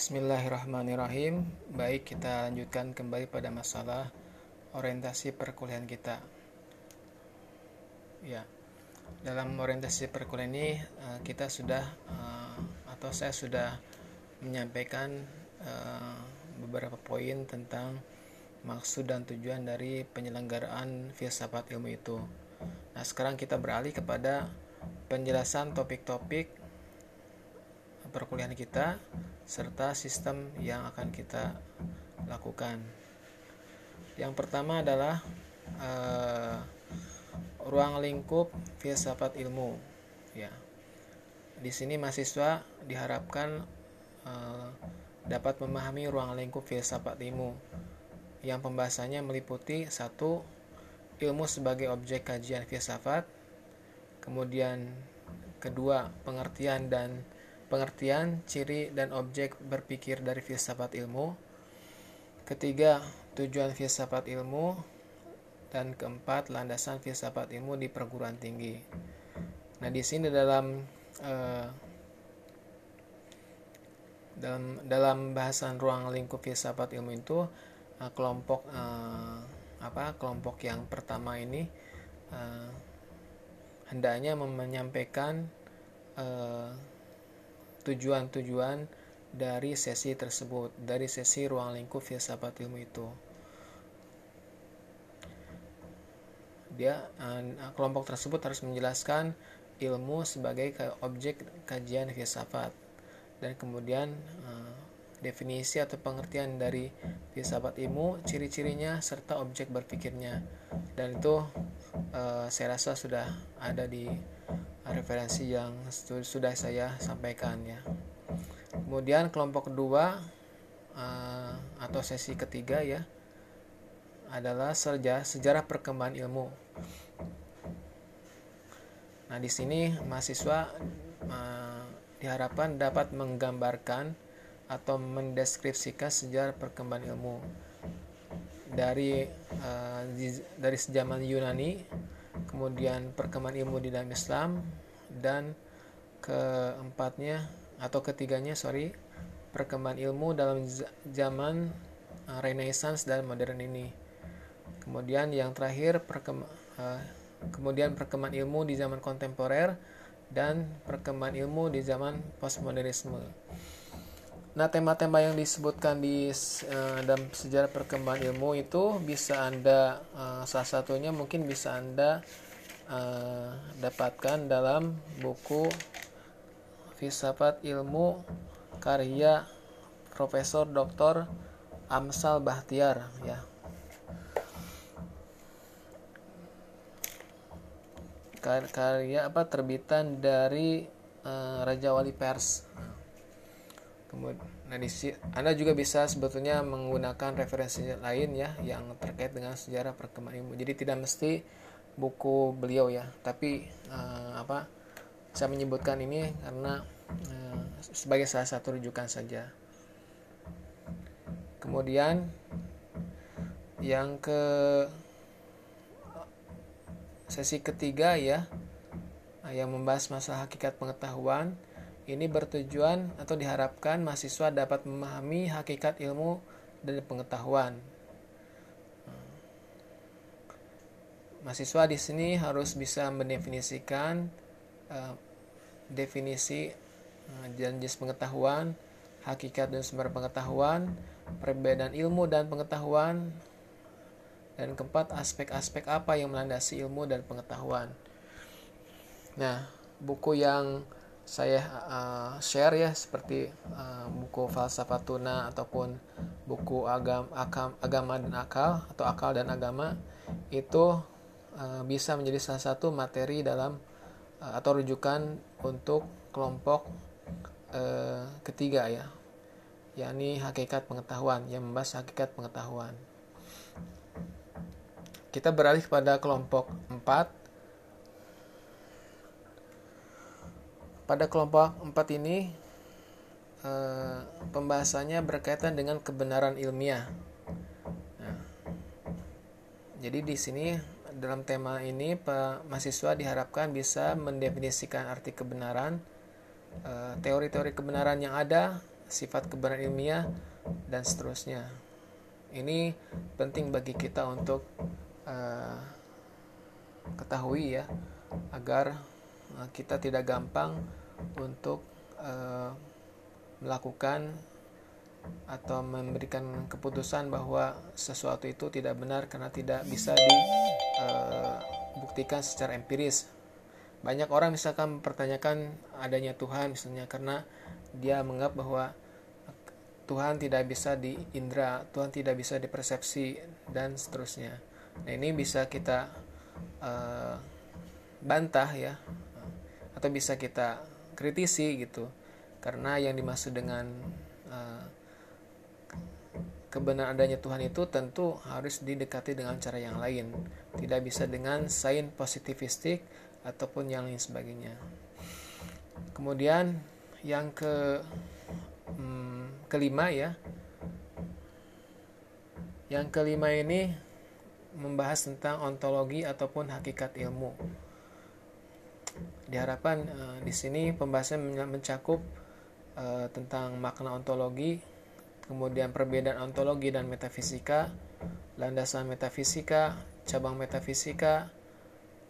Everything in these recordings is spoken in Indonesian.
Bismillahirrahmanirrahim. Baik, kita lanjutkan kembali pada masalah orientasi perkuliahan kita. Ya. Dalam orientasi perkuliahan ini eh, kita sudah eh, atau saya sudah menyampaikan eh, beberapa poin tentang maksud dan tujuan dari penyelenggaraan filsafat ilmu itu. Nah, sekarang kita beralih kepada penjelasan topik-topik perkuliahan kita serta sistem yang akan kita lakukan. Yang pertama adalah uh, ruang lingkup filsafat ilmu. Ya, di sini mahasiswa diharapkan uh, dapat memahami ruang lingkup filsafat ilmu yang pembahasannya meliputi satu ilmu sebagai objek kajian filsafat, kemudian kedua pengertian dan pengertian, ciri, dan objek berpikir dari filsafat ilmu. Ketiga, tujuan filsafat ilmu. Dan keempat, landasan filsafat ilmu di perguruan tinggi. Nah, di sini dalam eh, dalam dalam bahasan ruang lingkup filsafat ilmu itu eh, kelompok eh, apa kelompok yang pertama ini eh, hendaknya menyampaikan eh, tujuan-tujuan dari sesi tersebut, dari sesi ruang lingkup filsafat ilmu itu. Dia uh, kelompok tersebut harus menjelaskan ilmu sebagai objek kajian filsafat dan kemudian uh, definisi atau pengertian dari filsafat ilmu, ciri-cirinya serta objek berpikirnya. Dan itu uh, saya rasa sudah ada di referensi yang sudah saya sampaikan ya. Kemudian kelompok kedua uh, atau sesi ketiga ya adalah sejarah sejarah perkembangan ilmu. Nah, di sini mahasiswa uh, diharapkan dapat menggambarkan atau mendeskripsikan sejarah perkembangan ilmu dari uh, dari sejaman Yunani kemudian perkembangan ilmu di dalam Islam dan keempatnya atau ketiganya sorry perkembangan ilmu dalam zaman uh, Renaissance dan modern ini. Kemudian yang terakhir uh, kemudian perkembangan ilmu di zaman kontemporer dan perkembangan ilmu di zaman postmodernisme. Nah, tema-tema yang disebutkan di uh, dalam sejarah perkembangan ilmu itu bisa Anda salah satunya mungkin bisa Anda uh, dapatkan dalam buku Filsafat Ilmu karya Profesor Dr. Amsal Bahtiar ya. Karya apa terbitan dari uh, Raja Wali Pers. Kemudian, nah di Anda juga bisa sebetulnya menggunakan referensi lain ya yang terkait dengan sejarah perkembangan ilmu. Jadi tidak mesti buku beliau ya, tapi uh, apa? Saya menyebutkan ini karena uh, sebagai salah satu rujukan saja. Kemudian yang ke sesi ketiga ya yang membahas masalah hakikat pengetahuan ini bertujuan atau diharapkan mahasiswa dapat memahami hakikat ilmu dan pengetahuan. Mahasiswa di sini harus bisa mendefinisikan uh, definisi uh, jenis pengetahuan, hakikat dan sumber pengetahuan, perbedaan ilmu dan pengetahuan, dan keempat aspek-aspek apa yang melandasi ilmu dan pengetahuan. Nah, buku yang saya uh, share ya seperti uh, buku falsafah tuna ataupun buku agam, agam, agama dan akal atau akal dan agama itu uh, bisa menjadi salah satu materi dalam uh, atau rujukan untuk kelompok uh, ketiga ya. Yakni hakikat pengetahuan yang membahas hakikat pengetahuan. Kita beralih pada kelompok 4 Pada kelompok 4 ini eh, pembahasannya berkaitan dengan kebenaran ilmiah. Nah, jadi di sini dalam tema ini mahasiswa diharapkan bisa mendefinisikan arti kebenaran, eh, teori-teori kebenaran yang ada, sifat kebenaran ilmiah dan seterusnya. Ini penting bagi kita untuk uh, ketahui ya agar uh, kita tidak gampang untuk melakukan atau memberikan keputusan bahwa sesuatu itu tidak benar karena tidak bisa dibuktikan secara empiris. Banyak orang misalkan mempertanyakan adanya Tuhan misalnya karena dia menganggap bahwa Tuhan tidak bisa diindra, Tuhan tidak bisa dipersepsi dan seterusnya. Nah ini bisa kita uh, bantah ya, atau bisa kita kritisi gitu, karena yang dimaksud dengan uh, kebenaran adanya Tuhan itu tentu harus didekati dengan cara yang lain, tidak bisa dengan sains positivistik ataupun yang lain sebagainya. Kemudian yang ke hmm, kelima ya. Yang kelima ini membahas tentang ontologi ataupun hakikat ilmu. Diharapkan uh, di sini pembahasan mencakup uh, tentang makna ontologi kemudian perbedaan ontologi dan metafisika landasan metafisika cabang metafisika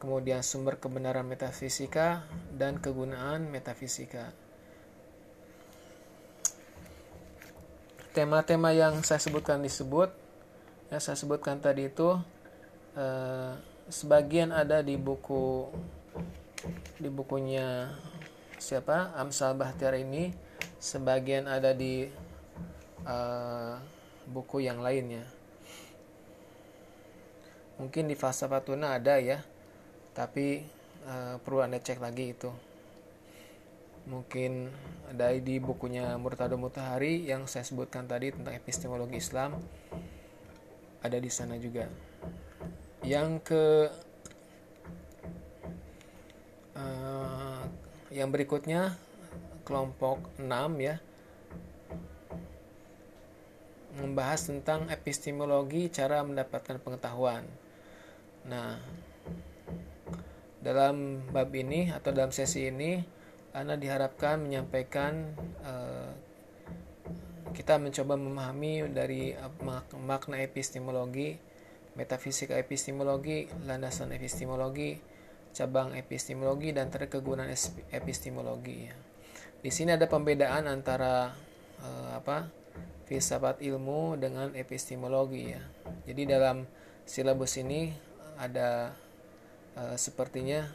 kemudian sumber kebenaran metafisika dan kegunaan metafisika. Tema-tema yang saya sebutkan disebut yang saya sebutkan tadi itu eh, sebagian ada di buku di bukunya siapa? Amsal Bahtiar ini. Sebagian ada di uh, buku yang lainnya. Mungkin di Falsafatuna ada ya tapi uh, perlu anda cek lagi itu. Mungkin ada di bukunya Murtado Mutahari yang saya sebutkan tadi tentang epistemologi Islam. Ada di sana juga. Yang ke uh, yang berikutnya kelompok 6 ya membahas tentang epistemologi cara mendapatkan pengetahuan. Nah, dalam bab ini atau dalam sesi ini anda diharapkan menyampaikan uh, kita mencoba memahami dari makna epistemologi, metafisika epistemologi, landasan epistemologi, cabang epistemologi dan terkegunaan epistemologi. Di sini ada pembedaan antara uh, apa filsafat ilmu dengan epistemologi ya. Jadi dalam silabus ini ada uh, sepertinya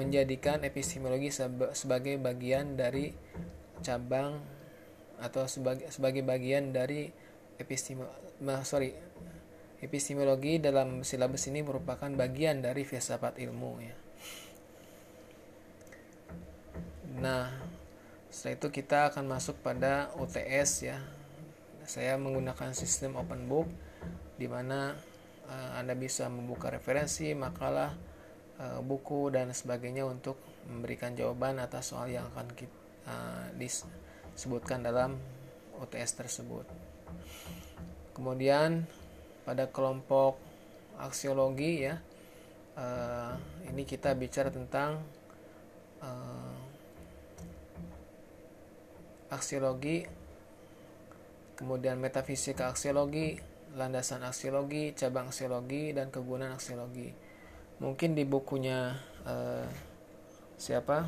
menjadikan epistemologi sebagai bagian dari cabang atau sebagai sebagai bagian dari epistemologi sorry epistemologi dalam silabus ini merupakan bagian dari filsafat ilmu ya. Nah, setelah itu kita akan masuk pada UTS ya. Saya menggunakan sistem open book di mana uh, Anda bisa membuka referensi, makalah, uh, buku dan sebagainya untuk memberikan jawaban atas soal yang akan kita, uh, disebutkan dalam UTS tersebut. Kemudian pada kelompok aksiologi ya uh, ini kita bicara tentang uh, aksiologi kemudian metafisika aksiologi landasan aksiologi cabang aksiologi dan kegunaan aksiologi. Mungkin di bukunya uh, siapa?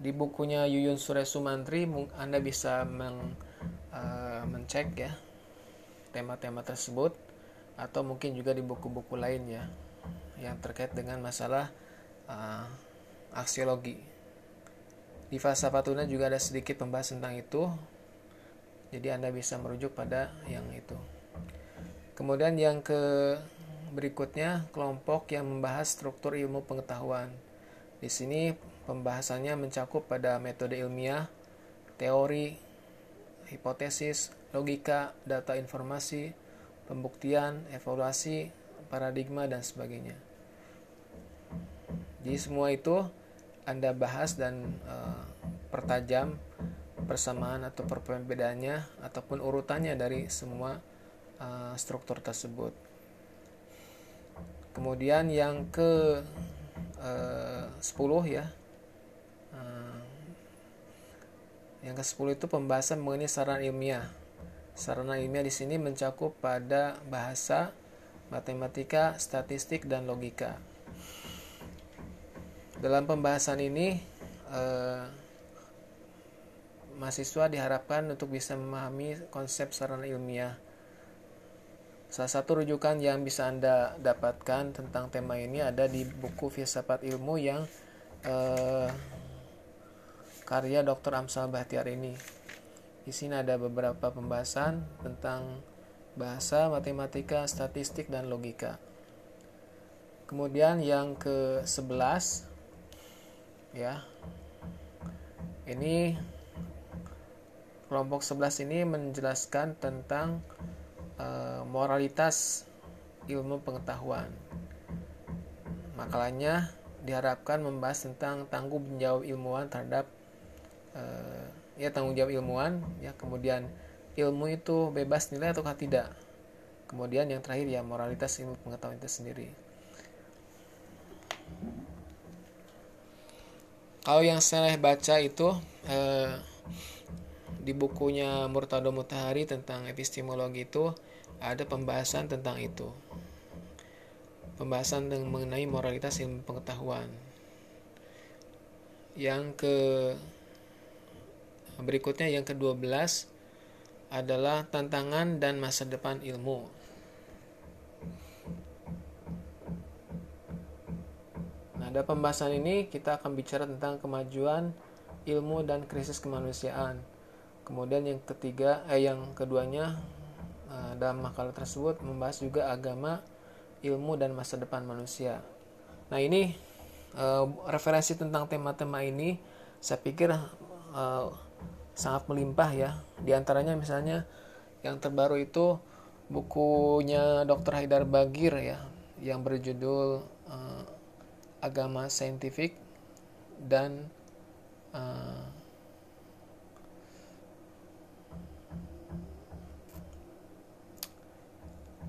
Di bukunya Yuyun Sure Sumantri Anda bisa meng, uh, mencek ya tema-tema tersebut atau mungkin juga di buku-buku lain ya yang terkait dengan masalah uh, aksiologi di fase Fatuna juga ada sedikit pembahasan tentang itu. Jadi Anda bisa merujuk pada yang itu. Kemudian yang ke berikutnya kelompok yang membahas struktur ilmu pengetahuan. Di sini pembahasannya mencakup pada metode ilmiah, teori, hipotesis, logika, data informasi, pembuktian, evaluasi, paradigma dan sebagainya. Jadi semua itu anda bahas dan uh, pertajam persamaan atau perbedaannya ataupun urutannya dari semua uh, struktur tersebut. Kemudian yang ke uh, 10 ya. Uh, yang ke-10 itu pembahasan mengenai sarana ilmiah. Sarana ilmiah di sini mencakup pada bahasa, matematika, statistik, dan logika. Dalam pembahasan ini, eh, mahasiswa diharapkan untuk bisa memahami konsep sarana ilmiah. Salah satu rujukan yang bisa Anda dapatkan tentang tema ini ada di buku Filsafat Ilmu yang eh, karya Dr. Amsal Bahtiar ini. Di sini ada beberapa pembahasan tentang bahasa, matematika, statistik, dan logika. Kemudian yang ke-11 ya ini kelompok 11 ini menjelaskan tentang uh, moralitas ilmu pengetahuan makalahnya diharapkan membahas tentang tanggung jawab ilmuwan terhadap uh, ya tanggung jawab ilmuwan ya kemudian ilmu itu bebas nilai atau tidak kemudian yang terakhir ya moralitas ilmu pengetahuan itu sendiri Kalau yang saya baca itu eh, di bukunya Murtado Mutahari tentang epistemologi itu ada pembahasan tentang itu. Pembahasan mengenai moralitas ilmu pengetahuan. Yang ke berikutnya yang ke-12 adalah tantangan dan masa depan ilmu. pada pembahasan ini kita akan bicara tentang kemajuan ilmu dan krisis kemanusiaan. Kemudian yang ketiga, eh yang keduanya eh, dalam makalah tersebut membahas juga agama, ilmu dan masa depan manusia. Nah ini eh, referensi tentang tema-tema ini saya pikir eh, sangat melimpah ya. Di antaranya misalnya yang terbaru itu bukunya Dr. Haidar Bagir ya yang berjudul uh, agama saintifik dan uh,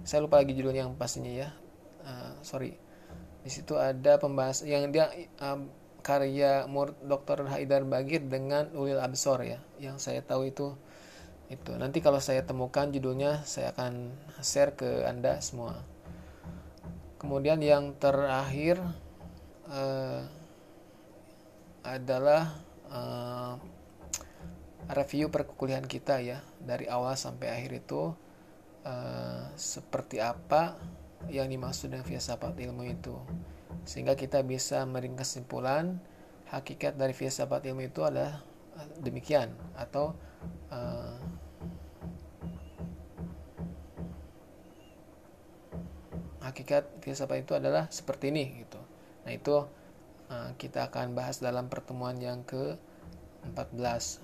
saya lupa lagi judulnya yang pastinya ya uh, sorry di situ ada pembahas yang dia uh, karya Mur Dr. Haidar Bagir dengan Ulil Absor ya yang saya tahu itu itu nanti kalau saya temukan judulnya saya akan share ke anda semua kemudian yang terakhir uh, adalah uh, review perkuliahan kita ya dari awal sampai akhir itu uh, seperti apa yang dimaksud dengan filsafat ilmu itu sehingga kita bisa meringkas kesimpulan hakikat dari filsafat ilmu itu adalah demikian atau uh, hakikat filsafat itu adalah seperti ini gitu Nah, itu uh, kita akan bahas dalam pertemuan yang ke-14.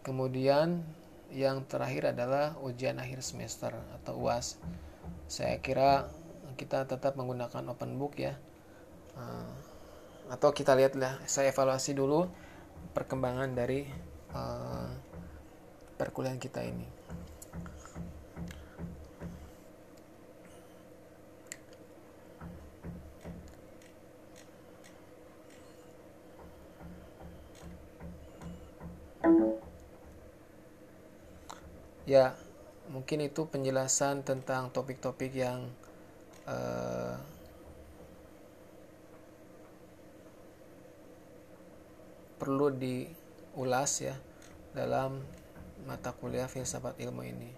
Kemudian yang terakhir adalah ujian akhir semester atau UAS. Saya kira kita tetap menggunakan open book ya. Uh, atau kita lihatlah, saya evaluasi dulu perkembangan dari uh, perkuliahan kita ini. ya mungkin itu penjelasan tentang topik-topik yang uh, perlu diulas ya dalam mata kuliah filsafat ilmu ini.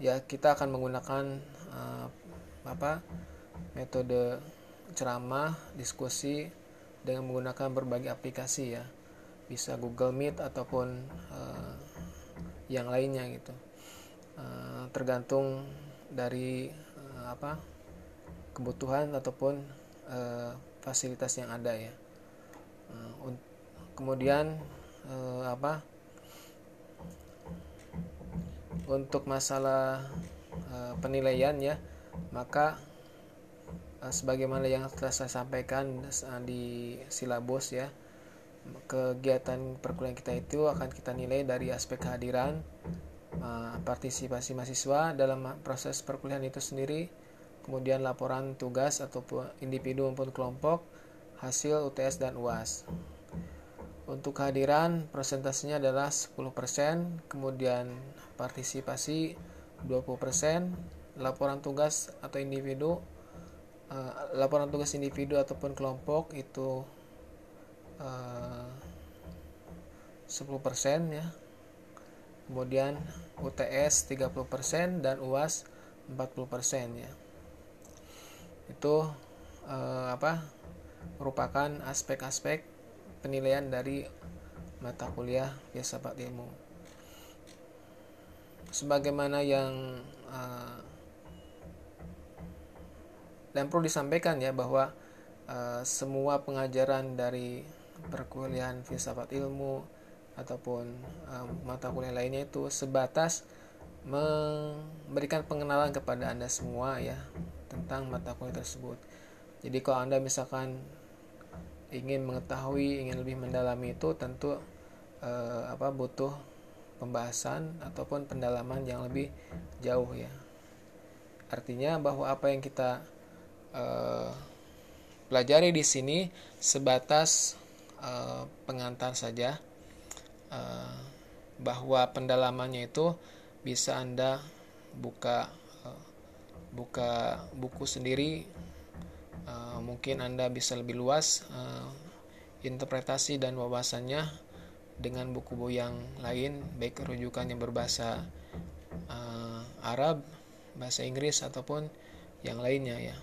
Ya kita akan menggunakan uh, apa metode ceramah diskusi dengan menggunakan berbagai aplikasi ya. Bisa Google Meet ataupun uh, yang lainnya gitu uh, tergantung dari uh, apa kebutuhan ataupun uh, fasilitas yang ada ya. Kemudian apa untuk masalah penilaian ya maka sebagaimana yang telah saya sampaikan di silabus ya kegiatan perkuliahan kita itu akan kita nilai dari aspek kehadiran uh, partisipasi mahasiswa dalam proses perkuliahan itu sendiri kemudian laporan tugas ataupun individu maupun kelompok hasil UTS dan UAS untuk kehadiran presentasinya adalah 10% kemudian partisipasi 20% laporan tugas atau individu uh, laporan tugas individu ataupun kelompok itu uh, 10% ya kemudian UTS 30% dan UAS 40% ya. Itu uh, apa merupakan aspek-aspek penilaian dari mata kuliah filsafat ilmu. Sebagaimana yang uh, dan perlu disampaikan ya bahwa uh, semua pengajaran dari perkuliahan filsafat ilmu ataupun uh, mata kuliah lainnya itu sebatas memberikan pengenalan kepada anda semua ya tentang mata kuliah tersebut. Jadi kalau anda misalkan ingin mengetahui, ingin lebih mendalami itu tentu uh, apa butuh pembahasan ataupun pendalaman yang lebih jauh ya. Artinya bahwa apa yang kita uh, pelajari di sini sebatas uh, pengantar saja uh, bahwa pendalamannya itu bisa anda buka uh, buka buku sendiri. Uh, mungkin anda bisa lebih luas interpretasi dan wawasannya dengan buku-buku yang lain baik rujukan yang berbahasa Arab bahasa Inggris ataupun yang lainnya ya.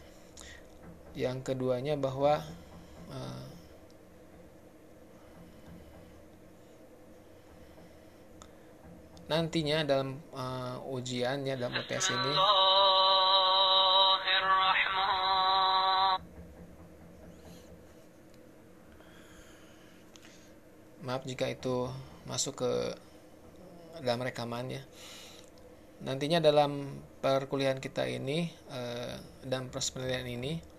Yang keduanya bahwa nantinya dalam uh, ujian ya dalam UTS ini. Maaf jika itu masuk ke dalam rekamannya. Nantinya dalam perkuliahan kita ini uh, dan proses penilaian ini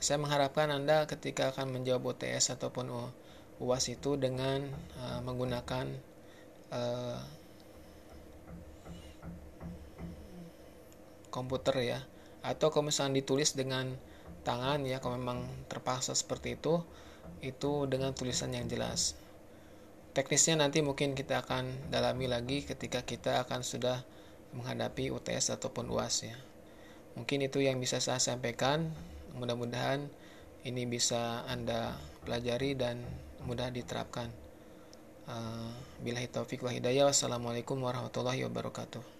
saya mengharapkan Anda ketika akan menjawab UTS ataupun UAS itu dengan uh, menggunakan uh, komputer ya. Atau kalau misalnya ditulis dengan tangan ya kalau memang terpaksa seperti itu itu dengan tulisan yang jelas. Teknisnya nanti mungkin kita akan dalami lagi ketika kita akan sudah menghadapi UTS ataupun UAS ya. Mungkin itu yang bisa saya sampaikan. Mudah-mudahan ini bisa anda pelajari dan mudah diterapkan. Bila taufik wa hidayah. Wassalamualaikum warahmatullahi wabarakatuh.